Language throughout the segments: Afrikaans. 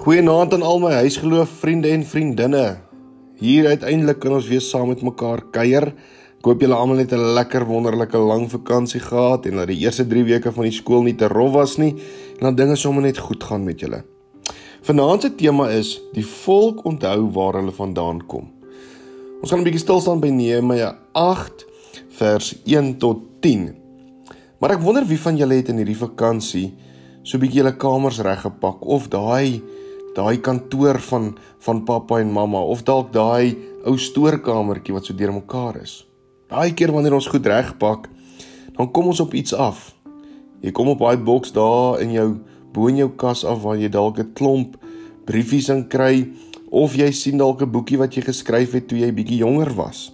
Goeienaand aan al my huisgeloof vriende en vriendinne. Hier uiteindelik kan ons weer saam met mekaar kuier. Ek hoop julle almal het 'n lekker wonderlike lang vakansie gehad en dat die eerste 3 weke van die skool nie te rof was nie en dat dinge sommer net goed gaan met julle. Vanaand se tema is die volk onthou waar hulle vandaan kom. Ons gaan 'n bietjie stil staan by Nehemia 8 vers 1 tot 10. Maar ek wonder wie van julle het in hierdie vakansie so 'n bietjie julle kamers reggepak of daai daai kantoor van van pappa en mamma of dalk daai ou stoorkamertjie wat so deurmekaar is. Daai keer wanneer ons goed regpak, dan kom ons op iets af. Jy kom op daai boks daar in jou bo in jou kas af waar jy dalk 'n klomp briefies in kry of jy sien dalk 'n boekie wat jy geskryf het toe jy bietjie jonger was.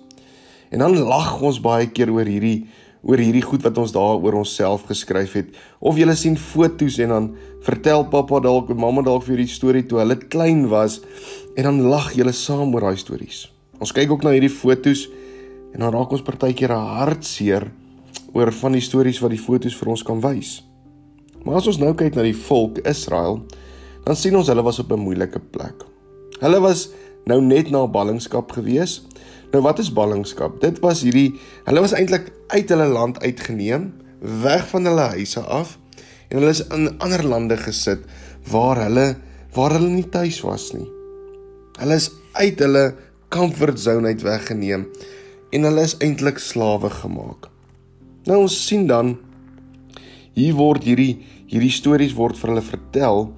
En dan lag ons baie keer oor hierdie oor hierdie goed wat ons daar oor onsself geskryf het of jy sien fotos en dan vertel pappa dalk en mamma dalk vir hierdie storie toe hulle klein was en dan lag julle saam oor daai stories. Ons kyk ook na hierdie fotos en dan raak ons partykeer hartseer oor van die stories wat die fotos vir ons kan wys. Maar as ons nou kyk na die volk Israel, dan sien ons hulle was op 'n moeilike plek. Hulle was nou net na ballingskap gewees Nou wat is ballingskap? Dit was hierdie hulle was eintlik uit hulle land uitgeneem, weg van hulle huise af en hulle is in ander lande gesit waar hulle waar hulle nie tuis was nie. Hulle is uit hulle comfort zone uit weggeneem en hulle is eintlik slawe gemaak. Nou ons sien dan hier word hierdie hierdie stories word vir hulle vertel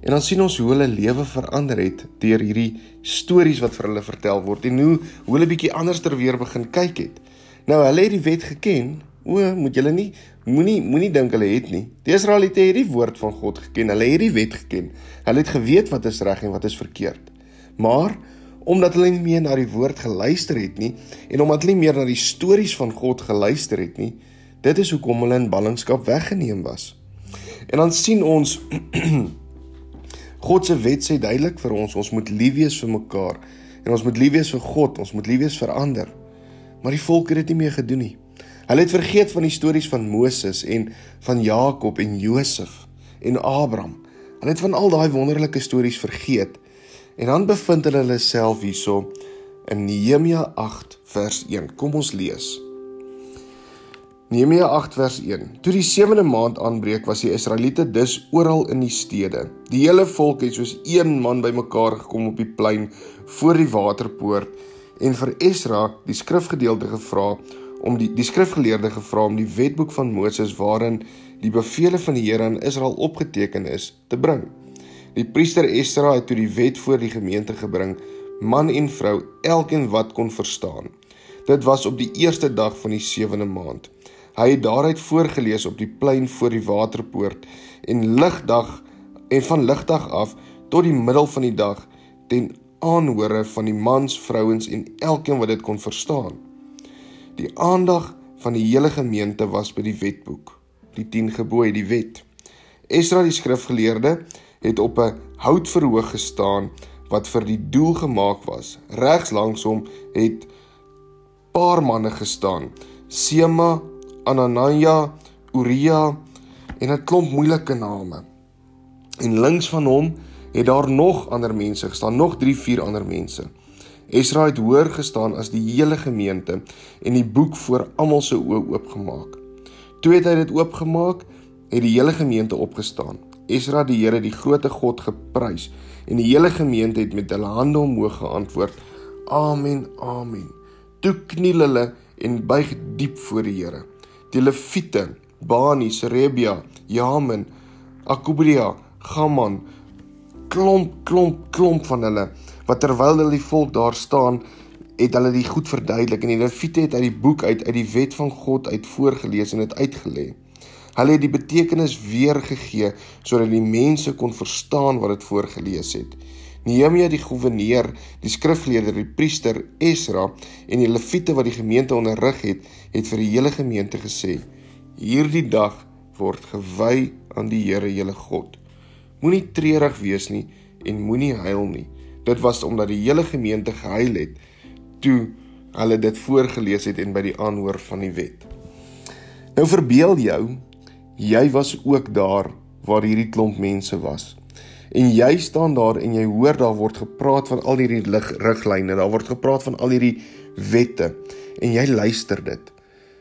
En dan sien ons hoe hulle lewe verander het deur hierdie stories wat vir hulle vertel word en hoe hoe hulle bietjie anders ter weer begin kyk het. Nou hulle het die wet geken. O, moet julle nie moenie moenie dink hulle het nie. Die Israeliete het die woord van God geken. Hulle het die wet geken. Hulle het geweet wat is reg en wat is verkeerd. Maar omdat hulle nie meer na die woord geluister het nie en omdat hulle nie meer na die stories van God geluister het nie, dit is hoekom hulle in ballingskap weggeneem was. En dan sien ons God se wet sê duidelik vir ons ons moet lief wees vir mekaar en ons moet lief wees vir God, ons moet lief wees vir ander. Maar die volk het dit nie meer gedoen nie. Hulle het vergeet van die stories van Moses en van Jakob en Josef en Abraham. Hulle het van al daai wonderlike stories vergeet. En dan bevind hulle hulle self hierso in Nehemia 8 vers 1. Kom ons lees. Nehemia 8 vers 1. Toe die 7de maand aanbreek, was die Israeliete dus oral in die stede. Die hele volk het soos een man bymekaar gekom op die plein voor die waterpoort en vir Esra, die skrifgedeelte gevra om die die skrifgeleerde gevra om die wetboek van Moses waarin die beveel van die Here aan Israel opgeteken is, te bring. Die priester Esra het toe die wet voor die gemeente gebring, man en vrou, elkeen wat kon verstaan. Dit was op die eerste dag van die 7de maand. Hy het daaruit voorgeles op die plein voor die waterpoort en ligdag en van ligdag af tot die middel van die dag ten aanhore van die mans, vrouens en elkeen wat dit kon verstaan. Die aandag van die hele gemeente was by die wetboek, die 10 gebooie, die wet. Esra die skrifgeleerde het op 'n houtverhoog gestaan wat vir die doel gemaak was. Regs langs hom het paar manne gestaan. Sema, Anania, Uria en 'n klomp moeilike name. En links van hom het daar nog ander mense gestaan, nog 3, 4 ander mense. Esra het hoër gestaan as die hele gemeente en die boek voor almal se oë oopgemaak. Toe het hy dit oopgemaak, het die hele gemeente opgestaan. Esra die Here, die grootte God geprys en die hele gemeente het met hulle hande omhoog geantwoord: Amen, amen. Toe kniel hulle en buig diep voor die Here die Lewiete, Bani, Serebia, Jamin, Akubria, Gaman, klomp klomp klomp van hulle wat terwyl hulle die volk daar staan het hulle die goed verduidelik en die Lewiete het uit die boek uit uit die wet van God uit voorgeles en dit uitgelê. Hulle het die betekenis weergegee sodat die mense kon verstaan wat dit voorgeles het. Nehemia die goewerneur, die skrifgeleerde, die priester Esra en die leviete wat die gemeente onderrig het, het vir die hele gemeente gesê: "Hierdie dag word gewy aan die Here, julle God. Moenie treurig wees nie en moenie huil nie." Dit was omdat die hele gemeente gehuil het toe hulle dit voorgeles het en by die aanhoor van die wet. Nou verbeel jou, jy was ook daar waar hierdie klomp mense was. En jy staan daar en jy hoor daar word gepraat van al hierdie riglyne, daar word gepraat van al hierdie wette en jy luister dit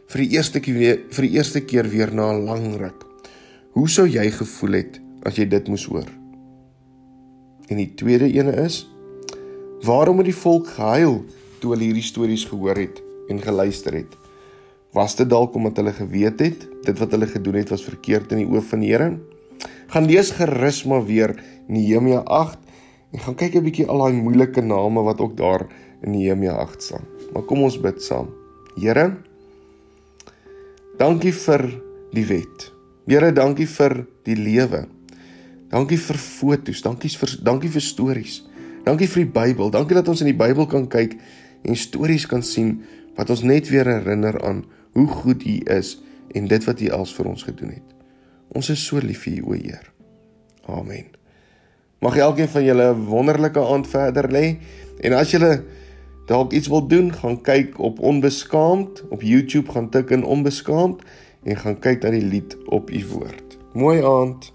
vir die eerste keer vir die eerste keer weer na 'n lang ruk. Hoe sou jy gevoel het as jy dit moes hoor? En die tweede ene is waarom het die volk gehuil toe hulle hierdie stories gehoor het en geluister het? Was dit dalk omdat hulle geweet het dit wat hulle gedoen het was verkeerd in die oë van die Here? Gaan lees gerus maar weer Nehemia 8 en gaan kyk 'n bietjie al daai moeilike name wat ook daar in Nehemia 8 staan. Maar kom ons bid saam. Here, dankie vir die wet. Here, dankie vir die lewe. Dankie vir fotos, dankie vir dankie vir stories. Dankie vir die Bybel. Dankie dat ons in die Bybel kan kyk en stories kan sien wat ons net weer herinner aan hoe goed U is en dit wat U als vir ons gedoen het. Ons is so lief vir U, o Heer. Amen. Mag elkeen van julle 'n wonderlike aand verder lê en as julle dalk iets wil doen, gaan kyk op Onbeskaamd op YouTube, gaan tik in Onbeskaamd en gaan kyk na die lied op u woord. Mooi aand.